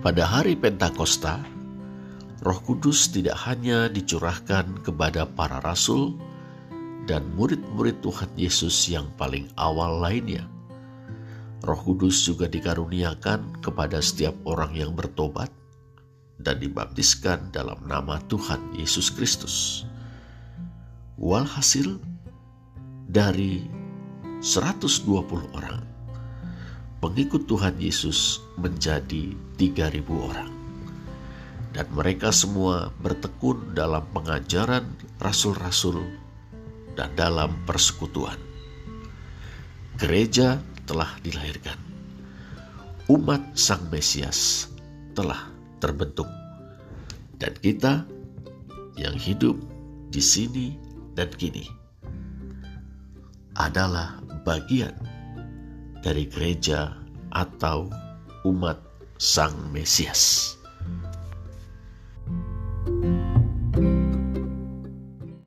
Pada hari Pentakosta, Roh Kudus tidak hanya dicurahkan kepada para rasul dan murid-murid Tuhan Yesus yang paling awal lainnya. Roh Kudus juga dikaruniakan kepada setiap orang yang bertobat dan dibaptiskan dalam nama Tuhan Yesus Kristus. Walhasil, dari 120 orang, pengikut Tuhan Yesus menjadi 3000 orang. Dan mereka semua bertekun dalam pengajaran rasul-rasul dan dalam persekutuan. Gereja telah dilahirkan. Umat Sang Mesias telah terbentuk. Dan kita yang hidup di sini dan kini adalah bagian dari gereja atau umat Sang Mesias.